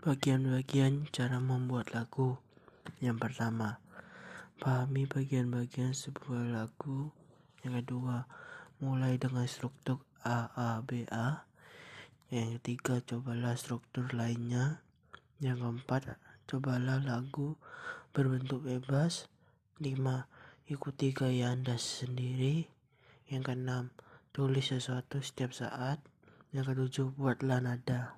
Bagian-bagian cara membuat lagu. Yang pertama, pahami bagian-bagian sebuah lagu. Yang kedua, mulai dengan struktur A A B A. Yang ketiga, cobalah struktur lainnya. Yang keempat, cobalah lagu berbentuk bebas. Lima, ikuti gaya Anda sendiri. Yang keenam, tulis sesuatu setiap saat. Yang ketujuh, buatlah nada.